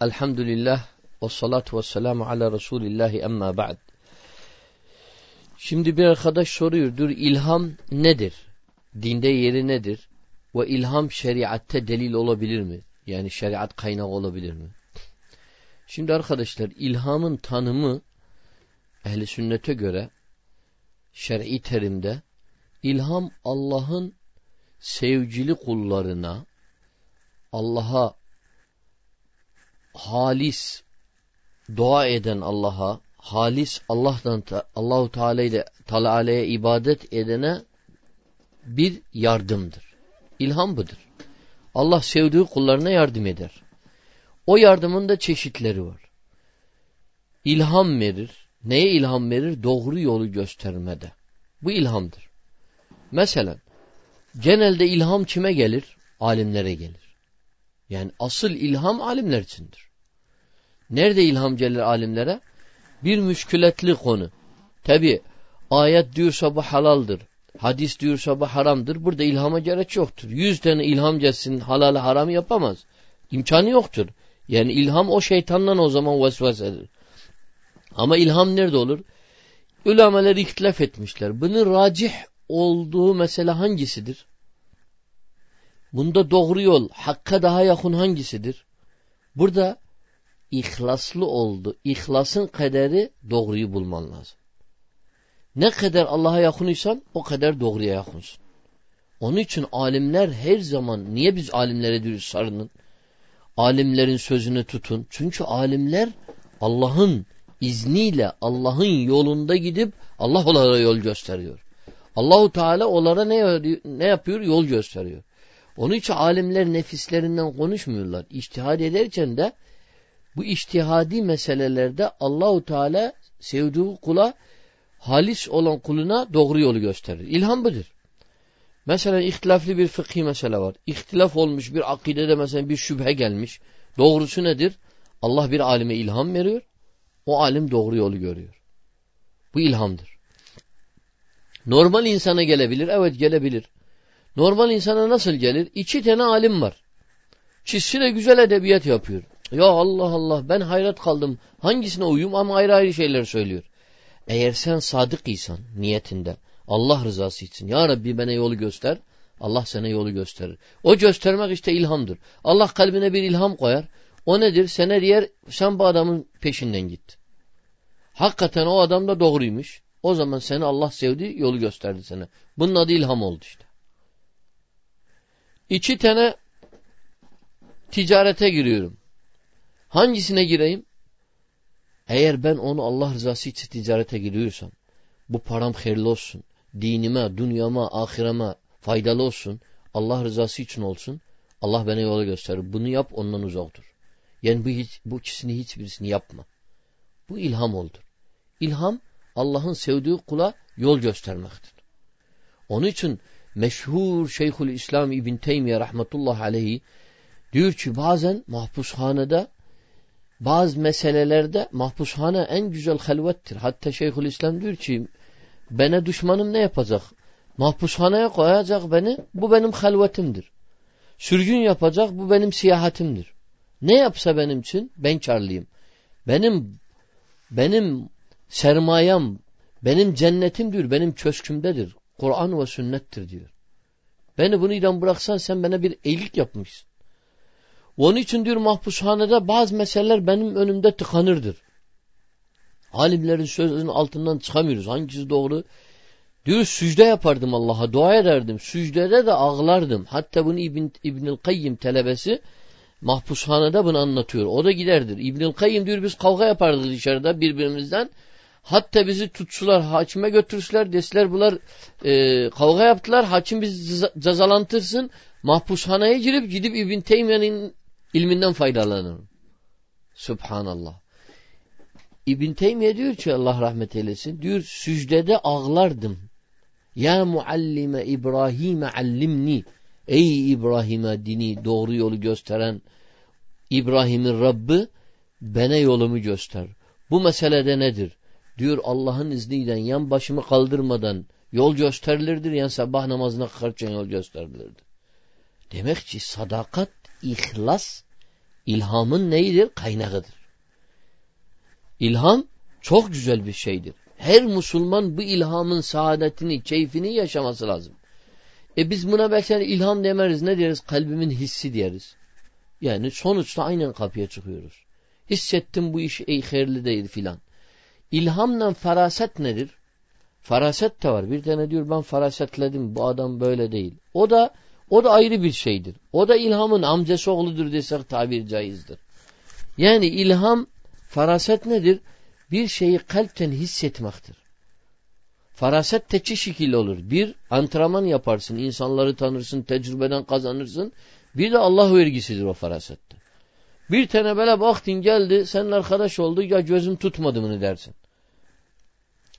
Elhamdülillah ve salatu ve selamu ala Resulillahi emma ba'd. Şimdi bir arkadaş soruyordur ilham nedir? Dinde yeri nedir? Ve ilham şeriatte delil olabilir mi? Yani şeriat kaynağı olabilir mi? Şimdi arkadaşlar ilhamın tanımı ehli sünnete göre şer'i terimde ilham Allah'ın sevgili kullarına Allah'a halis dua eden Allah'a halis Allah'tan Allahu Teala ile Teala'ya ibadet edene bir yardımdır. İlham budur. Allah sevdiği kullarına yardım eder. O yardımın da çeşitleri var. İlham verir. Neye ilham verir? Doğru yolu göstermede. Bu ilhamdır. Mesela genelde ilham kime gelir? Alimlere gelir. Yani asıl ilham alimler içindir. Nerede ilham gelir alimlere? Bir müşkületli konu. Tabi ayet diyorsa bu halaldır. Hadis diyorsa bu haramdır. Burada ilhama gerek yoktur. Yüz tane ilham gelsin halalı haram yapamaz. İmkanı yoktur. Yani ilham o şeytandan o zaman vesvesedir. Ama ilham nerede olur? Ulameler ihtilaf etmişler. Bunun racih olduğu mesele hangisidir? Bunda doğru yol, hakka daha yakın hangisidir? Burada ihlaslı oldu. İhlasın kaderi doğruyu bulman lazım. Ne kadar Allah'a yakınıysan o kadar doğruya yakınsın. Onun için alimler her zaman niye biz alimlere diyoruz sarının? Alimlerin sözünü tutun. Çünkü alimler Allah'ın izniyle Allah'ın yolunda gidip Allah onlara yol gösteriyor. Allahu Teala onlara ne, ne yapıyor? Yol gösteriyor. Onun için alimler nefislerinden konuşmuyorlar. İçtihad ederken de bu içtihadi meselelerde Allahu Teala sevdiği kula halis olan kuluna doğru yolu gösterir. İlham budur. Mesela ihtilaflı bir fıkhi mesele var. İhtilaf olmuş bir akidede mesela bir şüphe gelmiş. Doğrusu nedir? Allah bir alime ilham veriyor. O alim doğru yolu görüyor. Bu ilhamdır. Normal insana gelebilir. Evet gelebilir. Normal insana nasıl gelir? İki tane alim var. Çizsi de güzel edebiyat yapıyor. Ya Allah Allah ben hayret kaldım. Hangisine uyum ama ayrı ayrı şeyler söylüyor. Eğer sen sadık isan niyetinde Allah rızası için Ya Rabbi bana yolu göster. Allah sana yolu gösterir. O göstermek işte ilhamdır. Allah kalbine bir ilham koyar. O nedir? Sana diğer sen bu adamın peşinden git. Hakikaten o adam da doğruymuş. O zaman seni Allah sevdi yolu gösterdi sana. Bunun adı ilham oldu işte. İki tane ticarete giriyorum. Hangisine gireyim? Eğer ben onu Allah rızası için ticarete giriyorsam, bu param hayırlı olsun, dinime, dünyama, ahireme faydalı olsun, Allah rızası için olsun, Allah bana yolu gösterir. Bunu yap ondan uzak dur. Yani bu, hiç, bu ikisini hiçbirisini yapma. Bu ilham oldur. İlham Allah'ın sevdiği kula yol göstermektir. Onun için meşhur Şeyhül İslam İbn Teymiye rahmetullah aleyhi diyor ki bazen mahpushanede bazı meselelerde mahpushane en güzel halvettir. Hatta Şeyhül İslam diyor ki bana düşmanım ne yapacak? Mahpushaneye koyacak beni bu benim halvetimdir. Sürgün yapacak bu benim siyahatimdir. Ne yapsa benim için ben karlıyım. Benim benim sermayem, benim cennetimdir, benim köşkümdedir. Kur'an ve sünnettir diyor. Beni bunu idam bıraksan sen bana bir iyilik yapmışsın. Onun için diyor mahpushanede bazı meseleler benim önümde tıkanırdır. Alimlerin sözünün altından çıkamıyoruz. Hangisi doğru? Diyor sücde yapardım Allah'a, dua ederdim. Sücdede de ağlardım. Hatta bunu İbn, İbnül Kayyim telebesi mahpushanede bunu anlatıyor. O da giderdir. İbnül Kayyim diyor biz kavga yapardık dışarıda birbirimizden. Hatta bizi tutsular, hakime götürsüler, deseler bunlar e, kavga yaptılar, hakim bizi cezalantırsın, mahpushaneye girip gidip İbn Teymiye'nin ilminden faydalanır. Subhanallah. İbn Teymiye diyor ki Allah rahmet eylesin, diyor sücdede ağlardım. Ya muallime İbrahim'e allimni. Ey İbrahim'e dini doğru yolu gösteren İbrahim'in Rabbi bana yolumu göster. Bu meselede nedir? Diyor Allah'ın izniyle yan başımı kaldırmadan yol gösterilirdir. Yani sabah namazına kalkarken yol gösterilirdir. Demek ki sadakat, ihlas İlhamın neyidir? Kaynağıdır. İlham çok güzel bir şeydir. Her Müslüman bu ilhamın saadetini, keyfini yaşaması lazım. E biz buna belki ilham demeriz. Ne deriz? Kalbimin hissi deriz. Yani sonuçta aynen kapıya çıkıyoruz. Hissettim bu iş ey hayırlı değil filan. İlhamla faraset nedir? Faraset de var. Bir tane diyor ben farasetledim bu adam böyle değil. O da o da ayrı bir şeydir. O da ilhamın amcası oğludur desek tabir caizdir. Yani ilham faraset nedir? Bir şeyi kalpten hissetmektir. Faraset teçi şekil olur. Bir, antrenman yaparsın, insanları tanırsın, tecrübeden kazanırsın. Bir de Allah vergisidir o farasette. Bir tane böyle baktın geldi, senin arkadaş oldu, ya gözüm tutmadı mı dersin.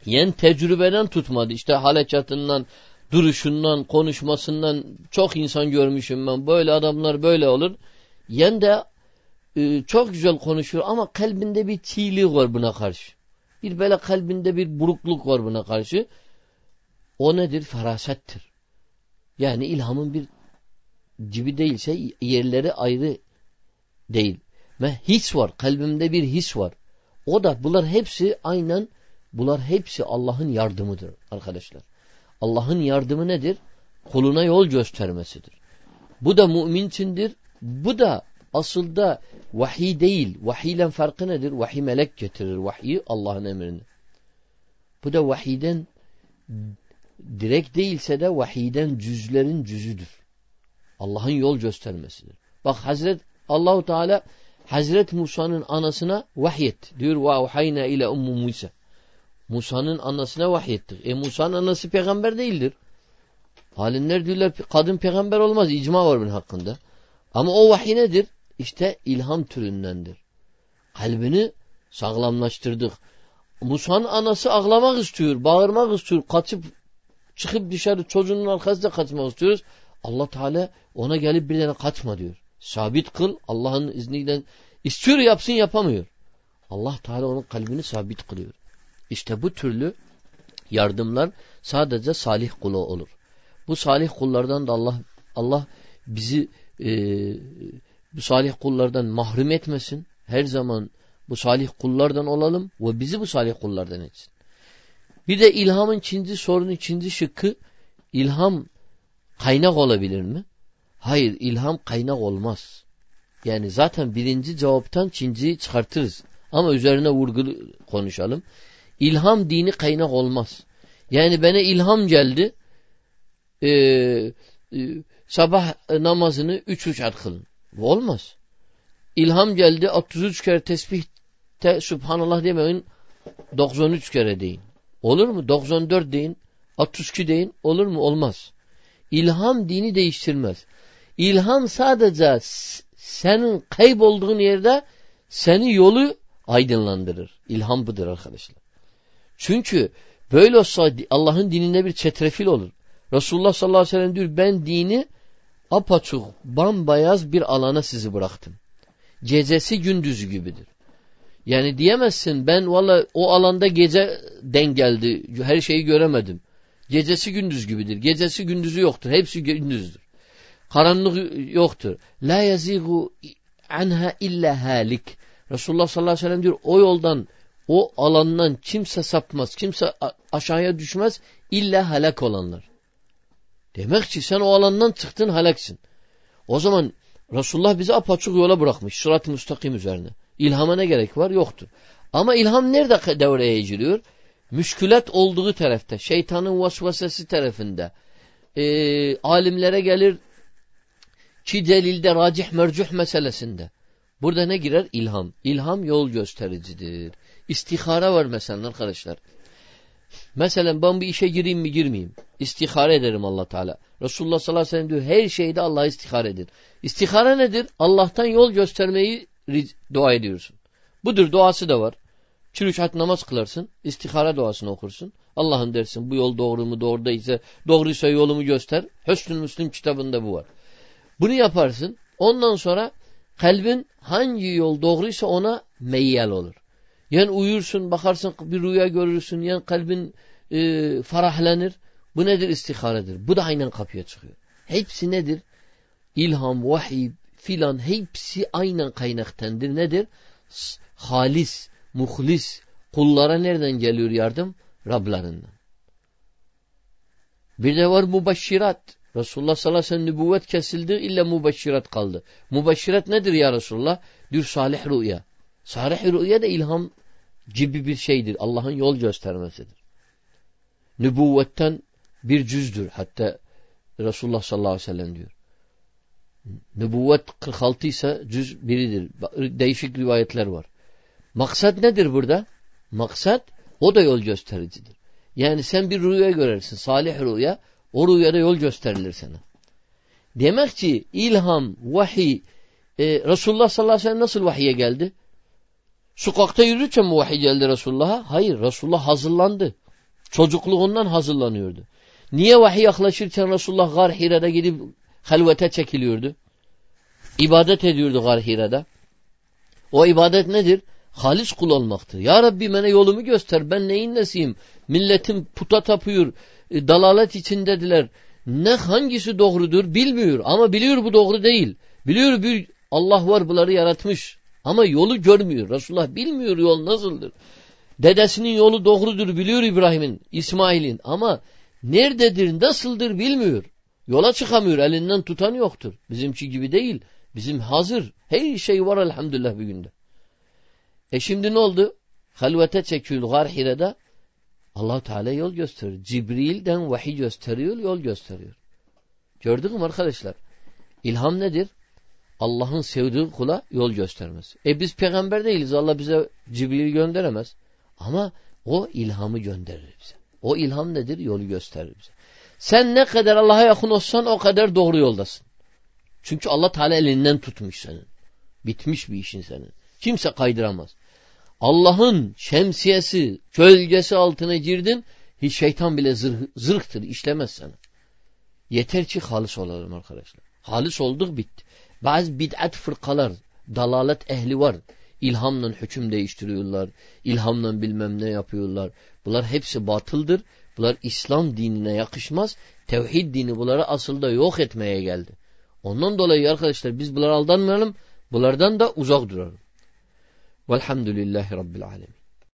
Yen tecrübeden tutmadı. İşte harekatından, duruşundan, konuşmasından çok insan görmüşüm ben. Böyle adamlar böyle olur. Yen de e, çok güzel konuşuyor ama kalbinde bir çiğlik var buna karşı. Bir böyle kalbinde bir burukluk var buna karşı. O nedir? Farasettir. Yani ilhamın bir gibi değilse yerleri ayrı değil. Ve his var. Kalbimde bir his var. O da bunlar hepsi aynen bunlar hepsi Allah'ın yardımıdır arkadaşlar. Allah'ın yardımı nedir? Kuluna yol göstermesidir. Bu da mümin içindir. Bu da aslında vahiy değil. Vahiyle farkı nedir? Vahiy melek getirir. Vahiy Allah'ın emrini. Bu da vahiyden direkt değilse de vahiyden cüzlerin cüzüdür. Allah'ın yol göstermesidir. Bak Hazret Allahu Teala Hazret Musa'nın anasına vahyet. Diyor ve ile ummu Musa. Musa'nın anasına vahyettik. E Musa'nın anası peygamber değildir. Alimler diyorlar kadın peygamber olmaz. İcma var bunun hakkında. Ama o vahiy nedir? İşte ilham türündendir. Kalbini sağlamlaştırdık. Musa'nın anası ağlamak istiyor, bağırmak istiyor, kaçıp çıkıp dışarı çocuğunun arkasında kaçmak istiyoruz. Allah Teala ona gelip bir tane kaçma diyor. Sabit kıl Allah'ın izniyle istiyor yapsın yapamıyor. Allah Teala onun kalbini sabit kılıyor. İşte bu türlü yardımlar sadece salih kulu olur. Bu salih kullardan da Allah Allah bizi e, bu salih kullardan mahrum etmesin. Her zaman bu salih kullardan olalım ve bizi bu salih kullardan etsin. Bir de ilhamın ikinci sorunu, ikinci şıkkı ilham kaynak olabilir mi? Hayır, ilham kaynak olmaz. Yani zaten birinci cevaptan ikinciyi çıkartırız. Ama üzerine vurgulu konuşalım. İlham dini kaynak olmaz. Yani bana ilham geldi. Ee, e, sabah namazını üç üç kılın. Bu olmaz. İlham geldi 33 kere tesbih te, Subhanallah demeyin 93 kere deyin. Olur mu? 94 deyin. 62 deyin. Olur mu? Olmaz. İlham dini değiştirmez. İlham sadece senin kaybolduğun yerde seni yolu aydınlandırır. İlham budur arkadaşlar. Çünkü böyle olsa Allah'ın dininde bir çetrefil olur. Resulullah sallallahu aleyhi ve sellem diyor ben dini apaçuk bambayaz bir alana sizi bıraktım. Gecesi gündüzü gibidir. Yani diyemezsin ben valla o alanda gece den geldi. Her şeyi göremedim. Gecesi gündüz gibidir. Gecesi gündüzü yoktur. Hepsi gündüzdür. Karanlık yoktur. La yazigu anha illa halik. Resulullah sallallahu aleyhi ve sellem diyor o yoldan o alandan kimse sapmaz. Kimse aşağıya düşmez. illa halak olanlar. Demek ki sen o alandan çıktın halaksın. O zaman Resulullah bizi apaçık yola bırakmış. Sırat-ı müstakim üzerine. İlhama ne gerek var? Yoktur. Ama ilham nerede devreye giriliyor? Müşkület olduğu tarafta. Şeytanın vasvasesi tarafında. Ee, alimlere gelir ki delilde racih mercuh meselesinde. Burada ne girer? İlham. İlham yol göstericidir. İstihara var mesela arkadaşlar. Mesela ben bir işe gireyim mi girmeyeyim. İstihare ederim allah Teala. Resulullah sallallahu aleyhi ve sellem diyor her şeyde Allah'a istihare edin. İstihare nedir? Allah'tan yol göstermeyi dua ediyorsun. Budur duası da var. Çürüç namaz kılarsın. İstihare duasını okursun. Allah'ın dersin bu yol doğru mu doğru değilse doğruysa yolumu göster. Hösnül Müslim kitabında bu var. Bunu yaparsın. Ondan sonra kalbin hangi yol doğruysa ona meyyal olur. Yani uyursun bakarsın bir rüya görürsün yani kalbin e, farahlanır. Bu nedir? İstiharedir. Bu da aynen kapıya çıkıyor. Hepsi nedir? İlham, vahiy, filan hepsi aynen kaynaktandır. Nedir? Halis, muhlis, kullara nereden geliyor yardım? Rablarından. Bir de var mubaşşirat. Resulullah sallallahu aleyhi ve sellem nübüvvet kesildi illa mubaşşirat kaldı. Mubaşşirat nedir ya Resulullah? Dür salih rüya. Salih rüya da ilham gibi bir şeydir. Allah'ın yol göstermesidir. Nübüvvetten bir cüzdür. Hatta Resulullah sallallahu aleyhi ve sellem diyor. Nübüvvet 46 ise cüz biridir. Değişik rivayetler var. Maksat nedir burada? Maksat o da yol göstericidir. Yani sen bir rüya görersin. Salih rüya. O rüyada yol gösterilir sana. Demek ki ilham, vahiy, e, Resulullah sallallahu aleyhi ve sellem nasıl vahiye geldi? Sokakta yürürken mi vahiy geldi Resulullah'a? Hayır. Resulullah hazırlandı. Çocukluğundan hazırlanıyordu. Niye vahiy yaklaşırken Resulullah Gar Hira'da gidip halvete çekiliyordu? İbadet ediyordu Gar Hira'da. O ibadet nedir? Halis kul olmaktır. Ya Rabbi bana yolumu göster. Ben neyin nesiyim? Milletim puta tapıyor. E, dalalet içindediler. Ne hangisi doğrudur bilmiyor. Ama biliyor bu doğru değil. Biliyor bir Allah var bunları yaratmış. Ama yolu görmüyor. Resulullah bilmiyor yol nasıldır. Dedesinin yolu doğrudur biliyor İbrahim'in, İsmail'in. Ama nerededir, nasıldır bilmiyor. Yola çıkamıyor. Elinden tutan yoktur. Bizimki gibi değil. Bizim hazır. Her şey var elhamdülillah bir günde. E şimdi ne oldu? Halvete çekiyor Gar Hire'de. allah Teala yol gösteriyor. Cibril'den vahiy gösteriyor, yol gösteriyor. Gördük mü arkadaşlar? İlham nedir? Allah'ın sevdiği kula yol göstermesi. E biz peygamber değiliz. Allah bize Cibril gönderemez. Ama o ilhamı gönderir bize. O ilham nedir? Yolu gösterir bize. Sen ne kadar Allah'a yakın olsan o kadar doğru yoldasın. Çünkü Allah Teala elinden tutmuş senin. Bitmiş bir işin senin. Kimse kaydıramaz. Allah'ın şemsiyesi, gölgesi altına girdin, hiç şeytan bile zırh, zırhtır, işlemez sana. Yeter ki halis olalım arkadaşlar. Halis olduk bitti. Bazı bid'at fırkalar, dalalet ehli var. İlhamla hüküm değiştiriyorlar. İlhamla bilmem ne yapıyorlar. Bunlar hepsi batıldır. Bunlar İslam dinine yakışmaz. Tevhid dini bunları asılda yok etmeye geldi. Ondan dolayı arkadaşlar biz bunlara aldanmayalım. Bunlardan da uzak duralım. Velhamdülillahi Rabbil Alemin.